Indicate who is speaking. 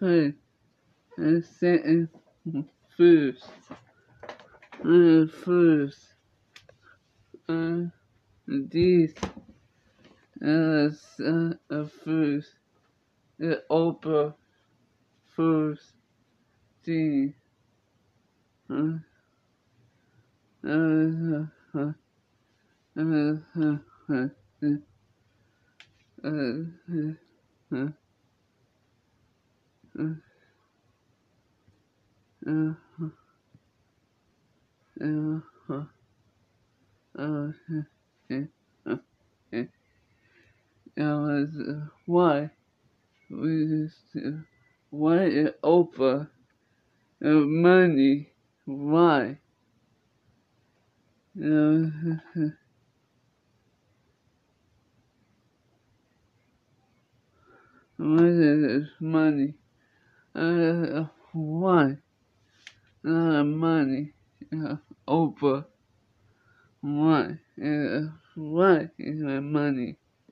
Speaker 1: Hey, and setting first. And first. And this. And uh, first. The opera first thing. Uh, uh, uh, uh, uh, uh, uh, uh, uh, uh, uh, uh, uh, uh, uh, uh, uh, why we just uh, why it Oprah uh, money why uh, why is money uh, why? Uh, money. Uh, Oprah why? Uh, why is my money